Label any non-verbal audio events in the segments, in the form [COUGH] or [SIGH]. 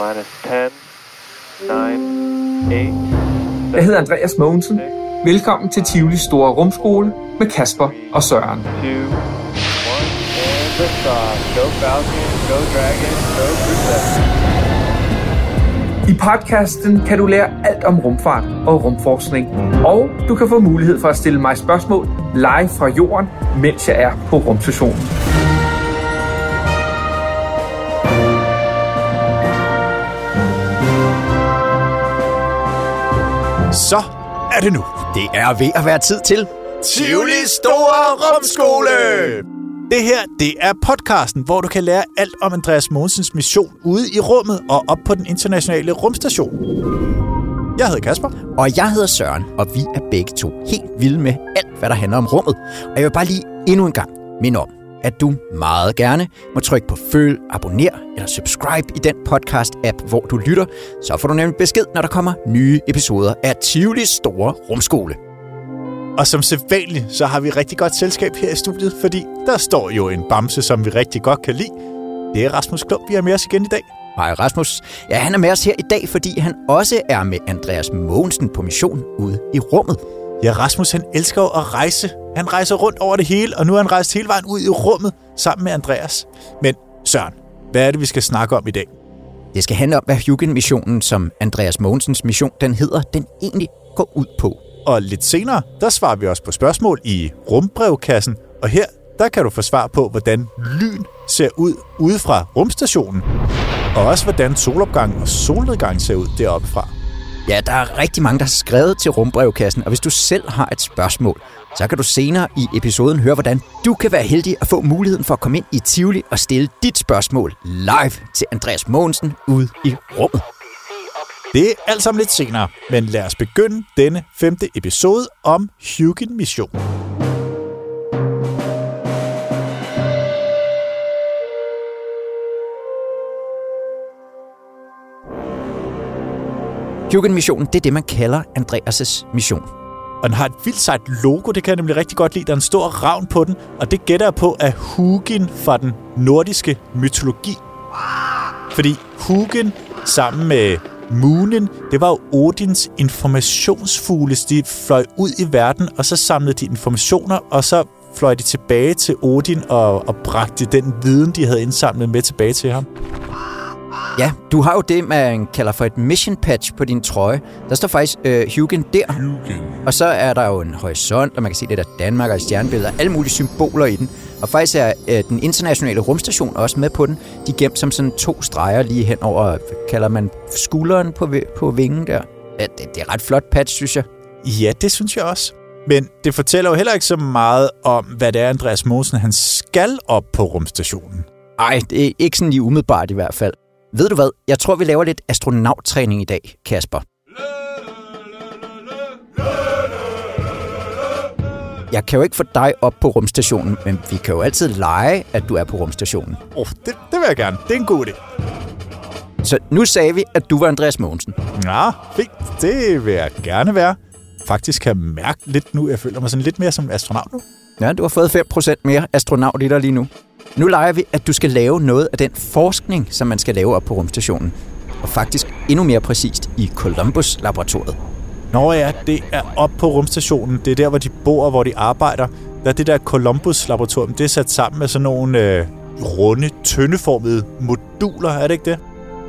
minus 10, 9, 8, Jeg hedder Andreas Mogensen. Velkommen til Tivoli Store Rumskole med Kasper og Søren. 2, 1, and lift off. Go Falcon, go Dragon, go Crew I podcasten kan du lære alt om rumfart og rumforskning. Og du kan få mulighed for at stille mig spørgsmål live fra jorden, mens jeg er på rumstationen. Så er det nu. Det er ved at være tid til. Tivoli Store Rumskole! Det her, det er podcasten, hvor du kan lære alt om Andreas Mogensens mission ude i rummet og op på den internationale rumstation. Jeg hedder Kasper. Og jeg hedder Søren, og vi er begge to helt vilde med alt, hvad der handler om rummet. Og jeg vil bare lige endnu en gang minde om, at du meget gerne må trykke på følg, abonner eller subscribe i den podcast-app, hvor du lytter. Så får du nemlig besked, når der kommer nye episoder af Tivoli Store Rumskole. Og som sædvanligt, så har vi rigtig godt selskab her i studiet, fordi der står jo en bamse, som vi rigtig godt kan lide. Det er Rasmus Klump, vi har med os igen i dag. Hej Rasmus. Ja, han er med os her i dag, fordi han også er med Andreas Mogensen på mission ude i rummet. Ja, Rasmus han elsker jo at rejse. Han rejser rundt over det hele, og nu er han rejst hele vejen ud i rummet sammen med Andreas. Men Søren, hvad er det, vi skal snakke om i dag? Det skal handle om, hvad Hugin-missionen, som Andreas Mogensens mission, den hedder, den egentlig går ud på. Og lidt senere, der svarer vi også på spørgsmål i rumbrevkassen. Og her, der kan du få svar på, hvordan lyn ser ud ude fra rumstationen. Og også hvordan solopgang og solnedgang ser ud deroppe fra. Ja, der er rigtig mange, der har skrevet til rumbrevkassen, og hvis du selv har et spørgsmål, så kan du senere i episoden høre, hvordan du kan være heldig at få muligheden for at komme ind i Tivoli og stille dit spørgsmål live til Andreas Mogensen ude i rummet. Det er alt sammen lidt senere, men lad os begynde denne femte episode om Hugin Mission. Hugin-missionen, det er det, man kalder Andreas' mission. Og den har et vildt sejt logo, det kan jeg nemlig rigtig godt lide. Der er en stor ravn på den, og det gætter jeg på af Hugin fra den nordiske mytologi. Fordi Hugin sammen med Moonen, det var jo Odins informationsfugle. De fløj ud i verden, og så samlede de informationer, og så fløj de tilbage til Odin og, og bragte den viden, de havde indsamlet med tilbage til ham. Ja, du har jo det, man kalder for et mission patch på din trøje. Der står faktisk øh, Hugin der. Hugin. Og så er der jo en horisont, og man kan se lidt af Danmark og stjernebilleder, alle mulige symboler i den. Og faktisk er øh, den internationale rumstation også med på den. De er gemt som sådan to streger lige hen over, kalder man skulderen på, på vingen der. Ja, det, det er ret flot patch, synes jeg. Ja, det synes jeg også. Men det fortæller jo heller ikke så meget om, hvad det er, Andreas Mosen han skal op på rumstationen. Nej, det er ikke sådan lige umiddelbart i hvert fald. Ved du hvad? Jeg tror, vi laver lidt astronauttræning i dag, Kasper. Jeg kan jo ikke få dig op på rumstationen, men vi kan jo altid lege, at du er på rumstationen. Åh, oh, det, det vil jeg gerne. Det er en god idé. Så nu sagde vi, at du var Andreas Mogensen. Ja, fint. Det vil jeg gerne være. Faktisk kan jeg mærke lidt nu, jeg føler mig sådan lidt mere som astronaut nu. Ja, du har fået 5% mere astronaut i dig lige nu. Nu leger vi, at du skal lave noget af den forskning, som man skal lave op på rumstationen. Og faktisk endnu mere præcist i Columbus-laboratoriet. Nå ja, det er op på rumstationen. Det er der, hvor de bor og hvor de arbejder. Der er det der Columbus-laboratorium. Det er sat sammen med sådan nogle øh, runde, tyndeformede moduler, er det ikke det?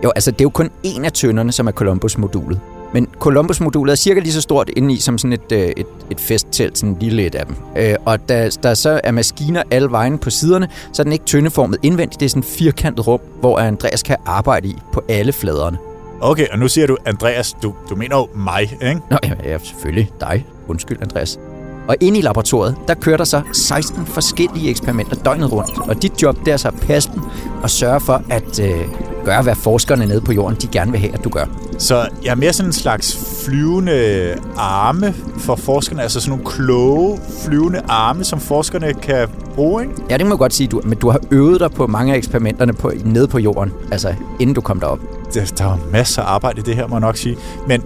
Jo, altså det er jo kun en af tønderne, som er Columbus-modulet. Men Columbus-modulet er cirka lige så stort indeni som sådan et, øh, et, et festtelt, sådan lille et af dem. Øh, og da der så er maskiner alle vejen på siderne, så er den ikke tyndeformet indvendigt. Det er sådan et firkantet rum, hvor Andreas kan arbejde i på alle fladerne. Okay, og nu siger du, Andreas, du, du mener jo mig, ikke? Nå, ja, ja, selvfølgelig dig. Undskyld, Andreas. Og inde i laboratoriet, der kører der så 16 forskellige eksperimenter døgnet rundt. Og dit job, det er så at passe dem og sørge for at øh, gøre, hvad forskerne nede på jorden, de gerne vil have, at du gør. Så jeg er mere sådan en slags flyvende arme for forskerne, altså sådan nogle kloge flyvende arme, som forskerne kan bruge, ikke? Ja, det må jeg godt sige, du, men du har øvet dig på mange af eksperimenterne på, nede på jorden, altså inden du kom derop. Det, der er masser af arbejde i det her, må jeg nok sige. Men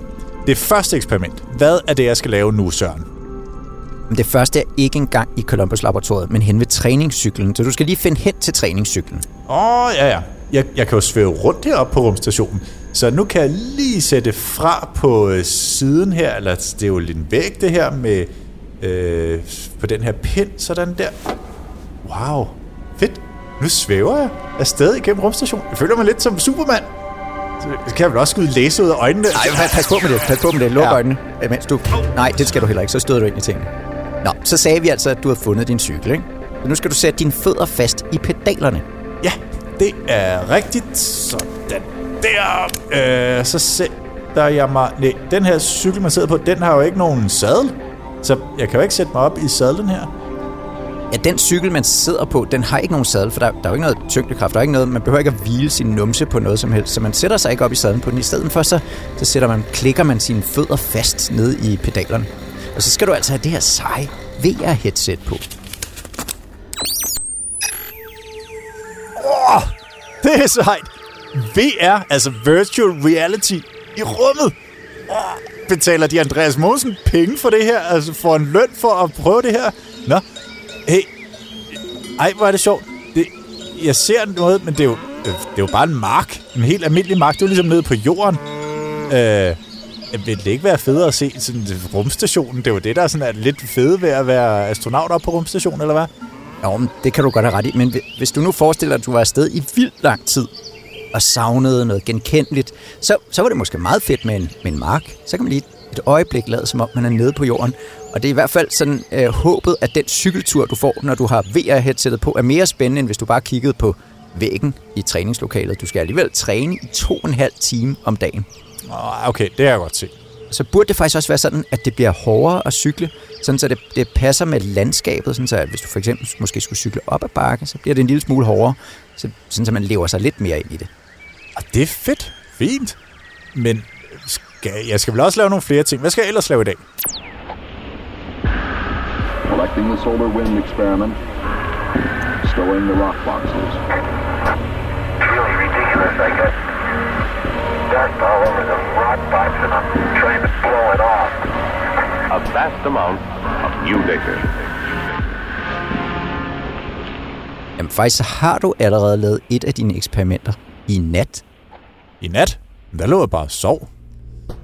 det første eksperiment, hvad er det, jeg skal lave nu, Søren? Det første er ikke engang i Columbus-laboratoriet, men hen ved træningscyklen. Så du skal lige finde hen til træningscyklen. Åh, oh, ja, ja. Jeg, jeg kan jo svæve rundt heroppe på rumstationen. Så nu kan jeg lige sætte fra på øh, siden her, eller det er jo lidt en væg det her med øh, på den her pind, sådan der. Wow, fedt. Nu svæver jeg afsted igennem rumstationen. Jeg føler mig lidt som Superman. Så kan jeg vel også skyde læse ud af øjnene. Nej, pas på med det. Pas på med det. Luk Ja. øjnene. øh, Mens du... Nej, det skal du heller ikke. Så støder du ind i tingene. Nå, så sagde vi altså, at du havde fundet din cykel, ikke? Så nu skal du sætte dine fødder fast i pedalerne. Ja, det er rigtigt. Sådan der. Øh, så sætter jeg mig... Nej, den her cykel, man sidder på, den har jo ikke nogen sadel. Så jeg kan jo ikke sætte mig op i sadlen her. Ja, den cykel, man sidder på, den har ikke nogen sadel, for der, der er jo ikke noget tyngdekraft. Der er ikke noget, man behøver ikke at hvile sin numse på noget som helst. Så man sætter sig ikke op i sadlen på den. I stedet for, så, så sætter man, klikker man sine fødder fast ned i pedalerne. Og så skal du altså have det her seje VR-headset på. Det er sejt. VR, altså Virtual Reality, i rummet. Oh, betaler de Andreas Mogensen penge for det her? Altså for en løn for at prøve det her? Nå, hey. Ej, hvor er det sjovt. Det, jeg ser noget, men det er, jo, øh, det er jo bare en mark. En helt almindelig mark. Det er jo ligesom nede på jorden. Øh, vil det ikke være federe at se sådan rumstationen? Det er jo det, der er sådan er lidt fede ved at være astronaut op på rumstationen, eller hvad? Jo, men det kan du godt have ret i. Men hvis du nu forestiller dig, at du var afsted i vildt lang tid, og savnede noget genkendeligt, så, så var det måske meget fedt med en, med en mark. Så kan man lige et øjeblik lade, som om man er nede på jorden. Og det er i hvert fald sådan øh, håbet, at den cykeltur, du får, når du har VR-headsetet på, er mere spændende, end hvis du bare kiggede på væggen i træningslokalet. Du skal alligevel træne i to og en halv time om dagen. Okay, det er jeg godt set. Så burde det faktisk også være sådan, at det bliver hårdere at cykle, sådan så det, det passer med landskabet, sådan så at hvis du for eksempel måske skulle cykle op ad bakke, så bliver det en lille smule hårdere, så, sådan så man lever sig lidt mere ind i det. Og det er fedt. Fint. Men skal, jeg skal vel også lave nogle flere ting. Hvad skal jeg ellers lave i dag? Collecting the solar wind experiment. Stowing the rock boxes. really ridiculous. I got vast amount of new data. Jamen faktisk så har du allerede lavet et af dine eksperimenter i nat. I nat? Der lå jeg bare og sov.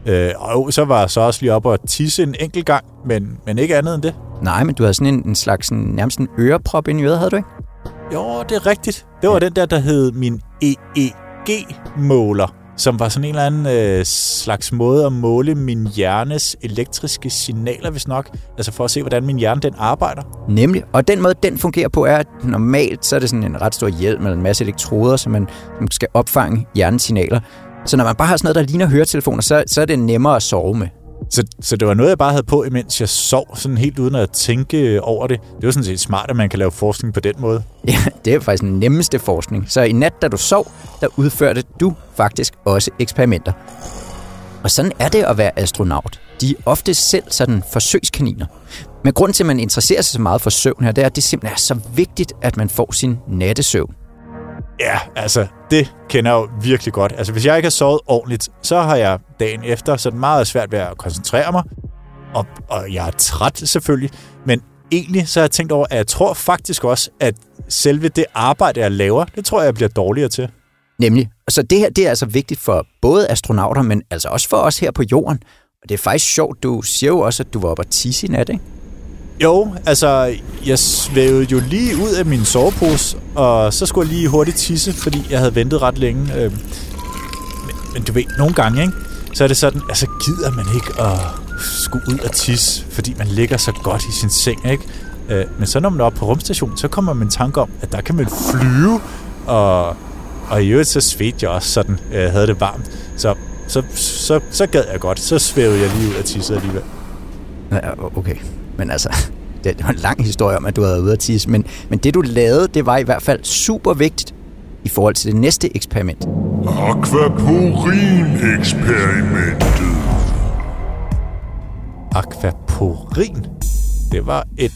Øh, og så var jeg så også lige oppe og tisse en enkelt gang, men, men ikke andet end det. Nej, men du havde sådan en, en slags sådan, nærmest en øreprop ind i øret, havde du ikke? Jo, det er rigtigt. Det var ja. den der, der hed min EEG-måler, som var sådan en eller anden øh, slags måde at måle min hjernes elektriske signaler, hvis nok. Altså for at se, hvordan min hjerne den arbejder. Nemlig. Og den måde, den fungerer på, er, at normalt så er det sådan en ret stor hjelm eller en masse elektroder, som man som skal opfange hjernens signaler. Så når man bare har sådan noget, der ligner høretelefoner, så, så er det nemmere at sove med. Så, så det var noget, jeg bare havde på, imens jeg sov, sådan helt uden at tænke over det. Det var sådan set smart, at man kan lave forskning på den måde. Ja, [LAUGHS] det er faktisk den nemmeste forskning. Så i nat, da du sov, der udførte du faktisk også eksperimenter. Og sådan er det at være astronaut. De er ofte selv sådan forsøgskaniner. Men grund til, at man interesserer sig så meget for søvn her, det er, at det simpelthen er så vigtigt, at man får sin nattesøvn. Ja, altså, det kender jeg jo virkelig godt. Altså, hvis jeg ikke har sovet ordentligt, så har jeg dagen efter så er meget svært ved at koncentrere mig. Og, og jeg er træt selvfølgelig. Men egentlig så har jeg tænkt over, at jeg tror faktisk også, at selve det arbejde, jeg laver, det tror jeg, jeg bliver dårligere til. Nemlig. Så det her, det er altså vigtigt for både astronauter, men altså også for os her på jorden. Og det er faktisk sjovt, du siger jo også, at du var oppe og tisse i nat, ikke? Jo, altså, jeg svævede jo lige ud af min sovepose, og så skulle jeg lige hurtigt tisse, fordi jeg havde ventet ret længe. Øh, men, men du ved, nogle gange, ikke? så er det sådan, altså gider man ikke at skulle ud og tisse, fordi man ligger så godt i sin seng, ikke? Øh, men så når man er oppe på rumstationen, så kommer man i tanke om, at der kan man flyve, og, og i øvrigt så svedte jeg også sådan, øh, jeg havde det varmt. Så, så, så, så gad jeg godt, så svævede jeg lige ud og tissede alligevel. Ja, okay. Men altså, [LAUGHS] det, var en lang historie om, at du havde været ude at tisse. Men, men det, du lavede, det var i hvert fald super vigtigt i forhold til det næste eksperiment. Aquaporin-eksperimentet. Aquaporin. Det var et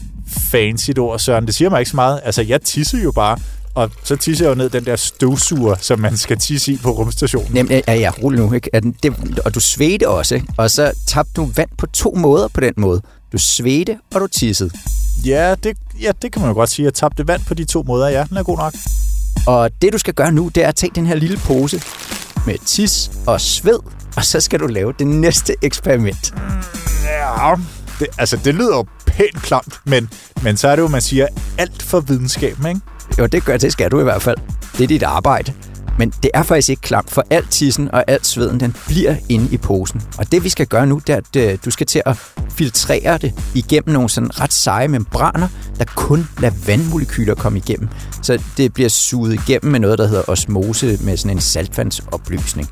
fancy ord, Søren. Det siger mig ikke så meget. Altså, jeg tisser jo bare, og så tisser jeg jo ned den der støvsuger, som man skal tisse i på rumstationen. Nemlig, ja, ja, rolig nu, ikke? At Det, og du svedte også, ikke? Og så tabte du vand på to måder på den måde. Du svedte, og du tissede. Ja, det, ja, det kan man jo godt sige. Jeg tabte vand på de to måder. Ja, den er god nok. Og det, du skal gøre nu, det er at tage den her lille pose med tis og sved, og så skal du lave det næste eksperiment. Ja, det, altså det lyder jo pænt klamt, men, men så er det jo, man siger, alt for videnskaben, ikke? Jo, det gør det skal du i hvert fald. Det er dit arbejde. Men det er faktisk ikke klamt, for alt tissen og alt sveden, den bliver inde i posen. Og det vi skal gøre nu, det er, at øh, du skal til at filtrerer det igennem nogle sådan ret seje membraner, der kun lader vandmolekyler komme igennem. Så det bliver suget igennem med noget, der hedder osmose med sådan en saltvandsopløsning.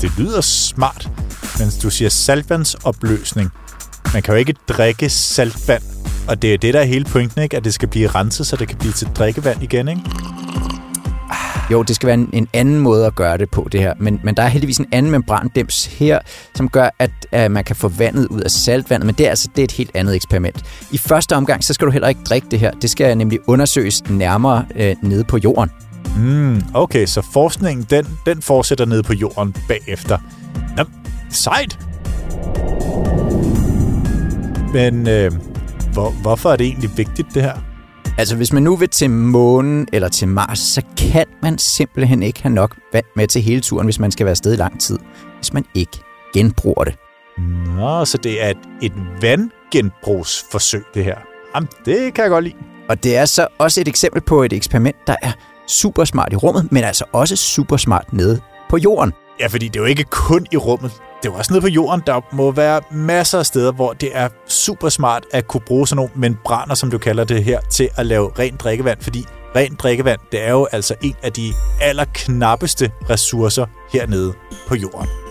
Det lyder smart, men du siger saltvandsopløsning. Man kan jo ikke drikke saltvand, og det er det, der er hele pointen, ikke? At det skal blive renset, så det kan blive til drikkevand igen, ikke? Jo, det skal være en, en anden måde at gøre det på, det her. Men, men der er heldigvis en anden membrandims her, som gør, at at man kan få vandet ud af saltvandet. Men det er altså det er et helt andet eksperiment. I første omgang, så skal du heller ikke drikke det her. Det skal nemlig undersøges nærmere øh, nede på jorden. Mm, okay, så forskningen, den, den fortsætter nede på jorden bagefter. Nå, sejt! Men øh, hvor, hvorfor er det egentlig vigtigt, det her? Altså, hvis man nu vil til månen eller til Mars, så kan man simpelthen ikke have nok vand med til hele turen, hvis man skal være afsted i lang tid, hvis man ikke genbruger det. Nå, så det er et, et vandgenbrugsforsøg, det her. Jamen, det kan jeg godt lide. Og det er så også et eksempel på et eksperiment, der er super smart i rummet, men altså også super smart nede på jorden. Ja, fordi det er jo ikke kun i rummet. Det er jo også nede på jorden. Der må være masser af steder, hvor det er super smart at kunne bruge sådan nogle membraner, som du kalder det her, til at lave rent drikkevand. Fordi rent drikkevand, det er jo altså en af de allerknappeste ressourcer hernede på jorden.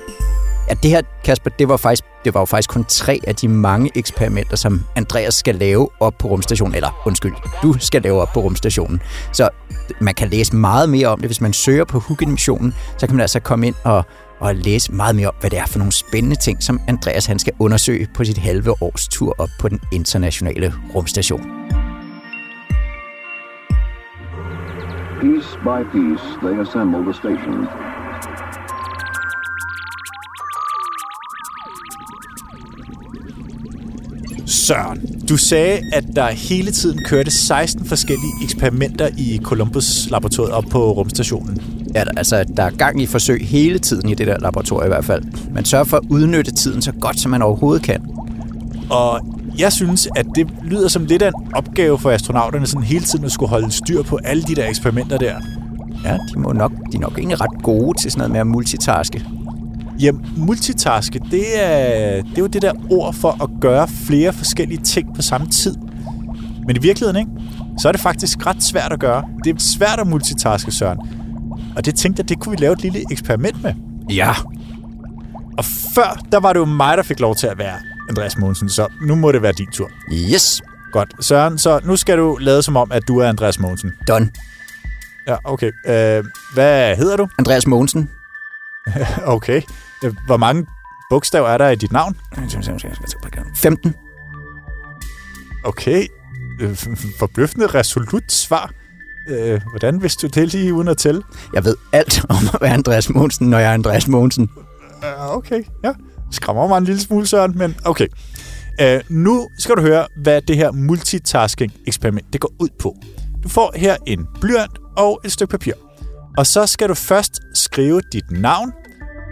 Ja, det her, Kasper, det var, faktisk, det var jo faktisk kun tre af de mange eksperimenter, som Andreas skal lave op på rumstationen. Eller undskyld, du skal lave op på rumstationen. Så man kan læse meget mere om det. Hvis man søger på Hugin-missionen, så kan man altså komme ind og, og læse meget mere om, hvad det er for nogle spændende ting, som Andreas han skal undersøge på sit halve års tur op på den internationale rumstation. Piece by piece, they assemble the station. Søren, du sagde, at der hele tiden kørte 16 forskellige eksperimenter i Columbus-laboratoriet op på rumstationen. Ja, altså, der er gang i forsøg hele tiden i det der laboratorium i hvert fald. Man sørger for at udnytte tiden så godt, som man overhovedet kan. Og jeg synes, at det lyder som lidt af en opgave for astronauterne, sådan hele tiden at skulle holde styr på alle de der eksperimenter der. Ja, de, må nok, de er nok egentlig ret gode til sådan noget med at multitaske. Jamen, multitaske, det er, det er jo det der ord for at gøre flere forskellige ting på samme tid. Men i virkeligheden, ikke? så er det faktisk ret svært at gøre. Det er svært at multitaske, Søren. Og det tænkte jeg, det kunne vi lave et lille eksperiment med. Ja. Og før, der var det jo mig, der fik lov til at være Andreas Mogensen, så nu må det være din tur. Yes. Godt. Søren, så nu skal du lade som om, at du er Andreas Mogensen. Done. Ja, okay. Øh, hvad hedder du? Andreas Mogensen. [LAUGHS] Okay. Øh, Hvor mange bogstaver er der i dit navn? 15. Okay. Øh, Forbløffende resolut svar. Øh, hvordan vidste du det lige uden at tælle? Jeg ved alt om at være Andreas Mogensen, når jeg er Andreas Mogensen. Okay, ja. Skræmmer mig en lille smule, Søren, men okay. Uh, nu skal du høre, hvad det her multitasking-eksperiment det går ud på. Du får her en blyant og et stykke papir. Og så skal du først skrive dit navn,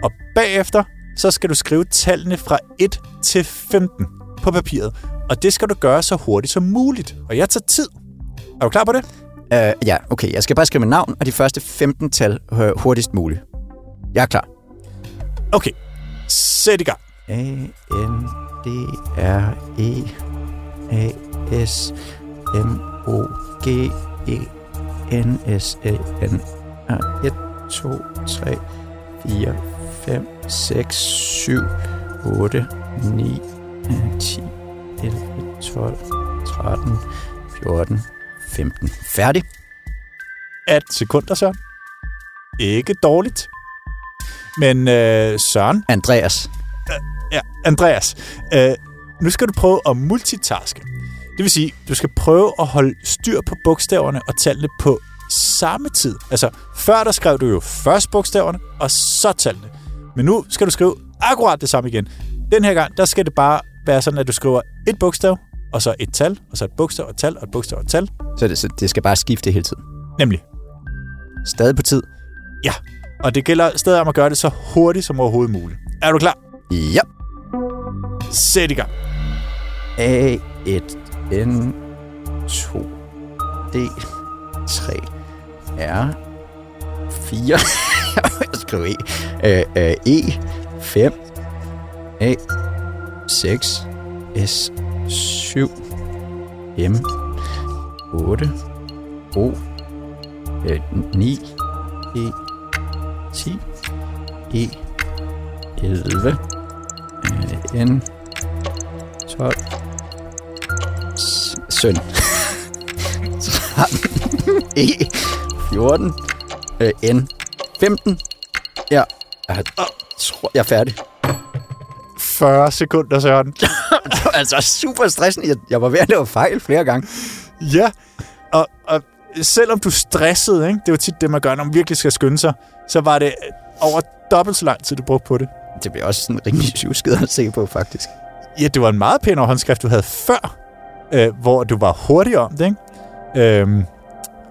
og bagefter så skal du skrive tallene fra 1 til 15 på papiret. Og det skal du gøre så hurtigt som muligt. Og jeg tager tid. Er du klar på det? Uh, ja, okay. Jeg skal bare skrive mit navn og de første 15 tal uh, hurtigst muligt. Jeg er klar. Okay, sæt i gang. A, N, D, R, E, A, S, M, O, G, E, N, S, A, N. 1, 2, 3, 4, 5, 6, 7, 8, 9, 10, 11, 12, 13, 14, 15. Færdig. 18 sekunder, Søren. Ikke dårligt. Men øh, Søren, Andreas. ja, Andreas, øh, nu skal du prøve at multitaske. Det vil sige, du skal prøve at holde styr på bogstaverne og tallene på samme tid. Altså, før der skrev du jo først bogstaverne, og så tallene. Men nu skal du skrive akkurat det samme igen. Den her gang, der skal det bare være sådan, at du skriver et bogstav, og så et tal, og så et bogstav og et tal, og et bogstav og et tal. Så det, så det skal bare skifte hele tiden. Nemlig. Stadig på tid. Ja, og det gælder stadig om at gøre det så hurtigt som overhovedet muligt. Er du klar? Ja. Sæt i gang. A, 1, N, 2, D, 3, R, 4, jeg [LAUGHS] skriver E, øh, øh, E, 5, A, 6, S, 7, M, 8, O, øh, 9, E, 10, E, 11, øh, N, 12, S- søn. [LAUGHS] 13, E, 14, øh, N, 15. Ja, jeg tror, jeg er færdig. 40 sekunder, Søren. [LAUGHS] Det var altså super stressende. Jeg, jeg var ved at lave fejl flere gange. ja, og, og selvom du stressede, ikke? det jo tit det, man gør, når man virkelig skal skynde sig, så var det over dobbelt så lang tid, du brugte på det. Det bliver også sådan rimelig syvskidt at se på, faktisk. Ja, det var en meget pænere håndskrift, du havde før, øh, hvor du var hurtig om det, ikke? Øhm,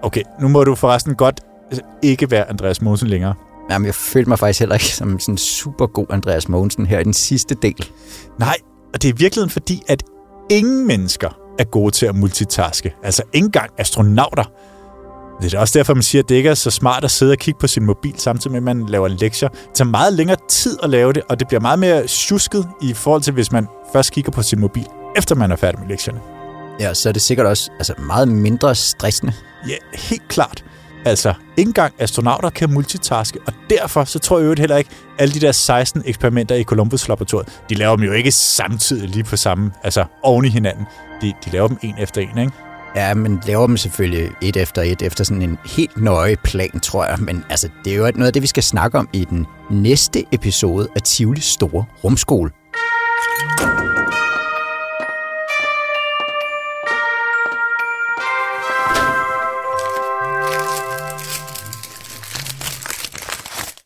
okay, nu må du forresten godt øh, ikke være Andreas Mogensen længere. Jamen, jeg følte mig faktisk heller ikke som sådan super god Andreas Mogensen her i den sidste del. Nej, og det er i virkeligheden fordi, at ingen mennesker er gode til at multitaske. Altså ikke engang astronauter. Det er også derfor, man siger, at det ikke er så smart at sidde og kigge på sin mobil, samtidig med, at man laver lektier. Det tager meget længere tid at lave det, og det bliver meget mere tjusket i forhold til, hvis man først kigger på sin mobil, efter man er færdig med lektierne. Ja, så er det sikkert også altså, meget mindre stressende. Ja, helt klart. Altså, ikke engang astronauter kan multitaske, og derfor så tror jeg jo heller ikke, alle de der 16 eksperimenter i Columbus-laboratoriet, de laver dem jo ikke samtidig lige på samme, altså oven i hinanden. De, de laver dem en efter en, ikke? Ja, men laver dem selvfølgelig et efter et, efter sådan en helt nøje plan, tror jeg. Men altså, det er jo noget af det, vi skal snakke om i den næste episode af Tivolis Store Rumskole.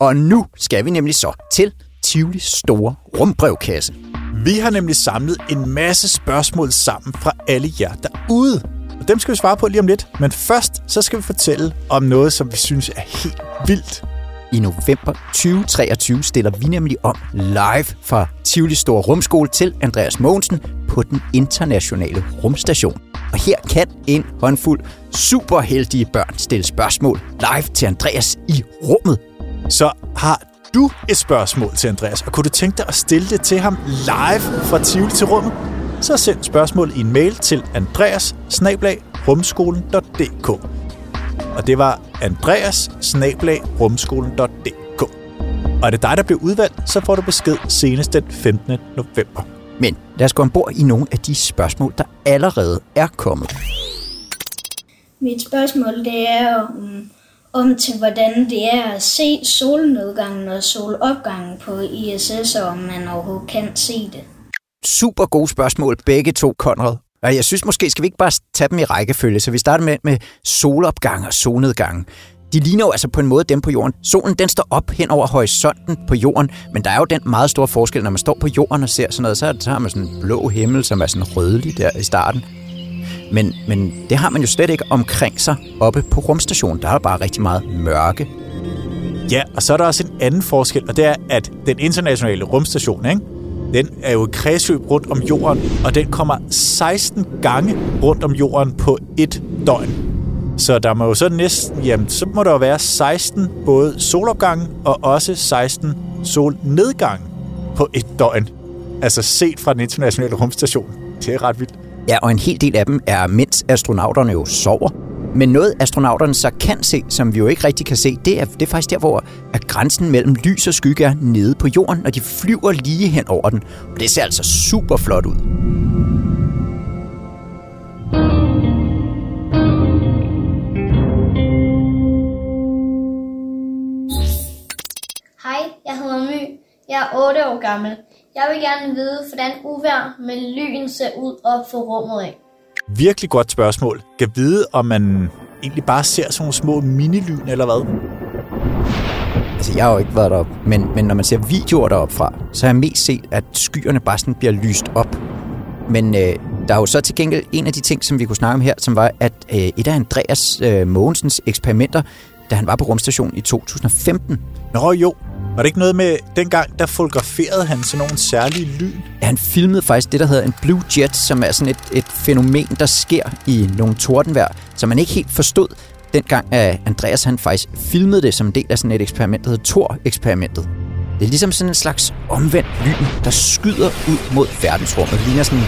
Og nu skal vi nemlig så til Tivolis Store Rumbrevkasse. Vi har nemlig samlet en masse spørgsmål sammen fra alle jer derude. Og dem skal vi svare på lige om lidt. Men først så skal vi fortælle om noget, som vi synes er helt vildt. I november 2023 stiller vi nemlig om live fra Tivoli Store Rumskole til Andreas Mogensen på den internationale rumstation. Og her kan en håndfuld superheldige børn stille spørgsmål live til Andreas i rummet. Så har du et spørgsmål til Andreas, og kunne du tænke dig at stille det til ham live fra Tivoli til rummet? Så send spørgsmålet i en mail til andreas Og det var andreas Og er det dig, der bliver udvalgt, så får du besked senest den 15. november. Men lad os gå ombord i nogle af de spørgsmål, der allerede er kommet. Mit spørgsmål det er om, om til, hvordan det er at se solnedgangen og solopgangen på ISS, og om man overhovedet kan se det. Super gode spørgsmål, begge to, Konrad. Og jeg synes måske, skal vi ikke bare tage dem i rækkefølge, så vi starter med, med solopgang og solnedgang. De ligner jo altså på en måde dem på jorden. Solen den står op hen over horisonten på jorden, men der er jo den meget store forskel, når man står på jorden og ser sådan noget, så, så har man sådan en blå himmel, som er sådan rødlig der i starten. Men, men det har man jo slet ikke omkring sig oppe på rumstationen. Der er bare rigtig meget mørke. Ja, og så er der også en anden forskel, og det er, at den internationale rumstation, ikke? den er jo et kredsløb rundt om jorden, og den kommer 16 gange rundt om jorden på et døgn. Så der må jo så næsten, jamen, så må der jo være 16 både solopgange og også 16 solnedgange på et døgn. Altså set fra den internationale rumstation. Det er ret vildt. Ja, og en hel del af dem er, mens astronauterne jo sover. Men noget astronauterne så kan se, som vi jo ikke rigtig kan se, det er, det er faktisk der, hvor at grænsen mellem lys og skygge er nede på jorden, og de flyver lige hen over den. Og det ser altså super flot ud. Hej, jeg hedder My. Jeg er 8 år gammel. Jeg vil gerne vide, hvordan uvær med lyn ser ud op for rummet af. Virkelig godt spørgsmål. Kan vide, om man egentlig bare ser sådan nogle små minilyn, eller hvad? Altså, jeg har jo ikke været deroppe, men, men når man ser videoer deroppe fra, så har jeg mest set, at skyerne bare sådan bliver lyst op. Men øh, der er jo så til gengæld en af de ting, som vi kunne snakke om her, som var, at øh, et af Andreas øh, Mogensens eksperimenter, da han var på rumstationen i 2015. Nå jo, var det ikke noget med, dengang der fotograferede han sådan nogle særlige lyn? Ja, han filmede faktisk det, der hedder en blue jet, som er sådan et, et fænomen, der sker i nogle tordenvejr, som man ikke helt forstod, dengang at Andreas han faktisk filmede det som en del af sådan et eksperiment, der hedder Thor-eksperimentet. Det er ligesom sådan en slags omvendt lyn, der skyder ud mod verdensrummet. Det ligner sådan,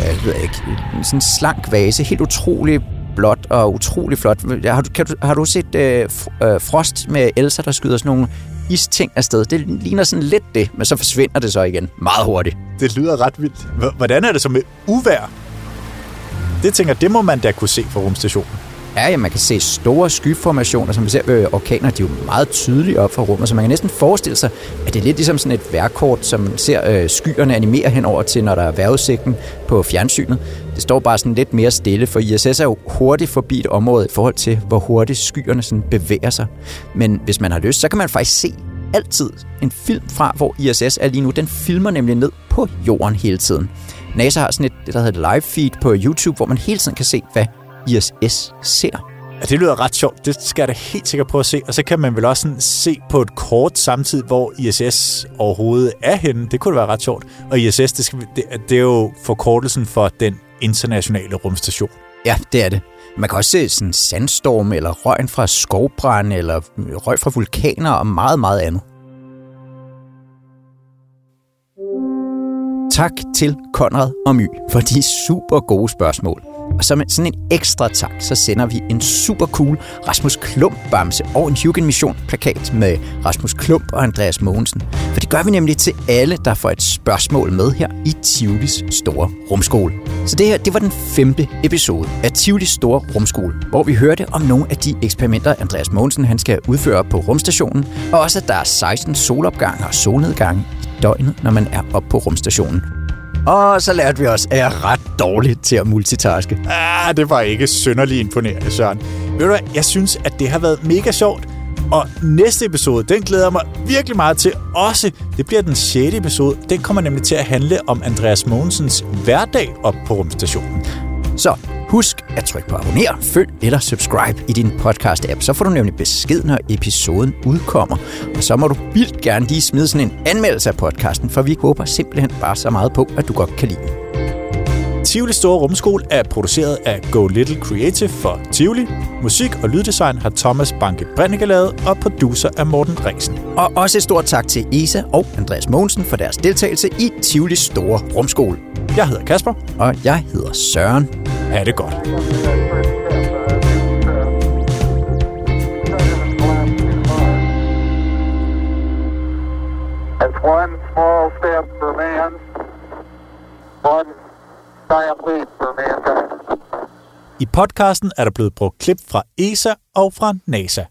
jeg ved ikke, sådan en slank vase, helt utrolig blåt og utrolig flot. Har du, kan du, har du set øh, øh Frost med Elsa, der skyder sådan nogle isting afsted? Det ligner sådan lidt det, men så forsvinder det så igen meget hurtigt. Det lyder ret vildt. Hvordan er det så med uvær? Det tænker det må man da kunne se fra rumstationen. Ja, ja, man kan se store skyformationer, som vi ser ved orkaner, de er jo meget tydelige op fra rummet, så man kan næsten forestille sig, at det er lidt ligesom sådan et værkort, som man ser øh, skyerne animere henover til, når der er vejrudsigten på fjernsynet. Det står bare sådan lidt mere stille, for ISS er jo hurtigt forbi et område i forhold til, hvor hurtigt skyerne sådan bevæger sig. Men hvis man har lyst, så kan man faktisk se altid en film fra, hvor ISS er lige nu. Den filmer nemlig ned på jorden hele tiden. NASA har sådan et, det der hedder live feed på YouTube, hvor man hele tiden kan se, hvad ISS ser. Ja, det lyder ret sjovt. Det skal jeg da helt sikkert prøve at se. Og så kan man vel også sådan se på et kort samtidig, hvor ISS overhovedet er henne. Det kunne være ret sjovt. Og ISS, det, skal, det, det er jo forkortelsen for den internationale rumstation. Ja, det er det. Man kan også se sådan sandstorm, eller røg fra skovbrænde, eller øh, røg fra vulkaner og meget, meget andet. Tak til Konrad og My for de super gode spørgsmål. Og som sådan en ekstra tak, så sender vi en super cool Rasmus Klump bamse og en Hugen Mission plakat med Rasmus Klump og Andreas Mogensen. For det gør vi nemlig til alle, der får et spørgsmål med her i Tivolis Store Rumskole. Så det her, det var den femte episode af Tivolis Store Rumskole, hvor vi hørte om nogle af de eksperimenter, Andreas Mogensen han skal udføre på rumstationen, og også at der er 16 solopgange og solnedgange i døgnet, når man er oppe på rumstationen. Og så lærte vi også, at jeg er ret dårlig til at multitaske. Ah, det var ikke synderligt imponerende, Søren. Ved du hvad, jeg synes, at det har været mega sjovt. Og næste episode, den glæder jeg mig virkelig meget til også. Det bliver den 6. episode. Den kommer nemlig til at handle om Andreas Mogensens hverdag op på rumstationen. Så husk at trykke på abonner, følg eller subscribe i din podcast-app. Så får du nemlig besked, når episoden udkommer. Og så må du vildt gerne lige smide sådan en anmeldelse af podcasten, for vi håber simpelthen bare så meget på, at du godt kan lide den. Tivoli Store Rumskole er produceret af Go Little Creative for Tivoli. Musik og lyddesign har Thomas Banke Brennicke lavet, og producer er Morten Ringsen. Og også et stort tak til Isa og Andreas Mogensen for deres deltagelse i Tivoli Store Rumskole. Jeg hedder Kasper. Og jeg hedder Søren. Ha' det godt. It's one small step for man, one giant leap for mankind. I podcasten er der blevet brugt klip fra ESA og fra NASA.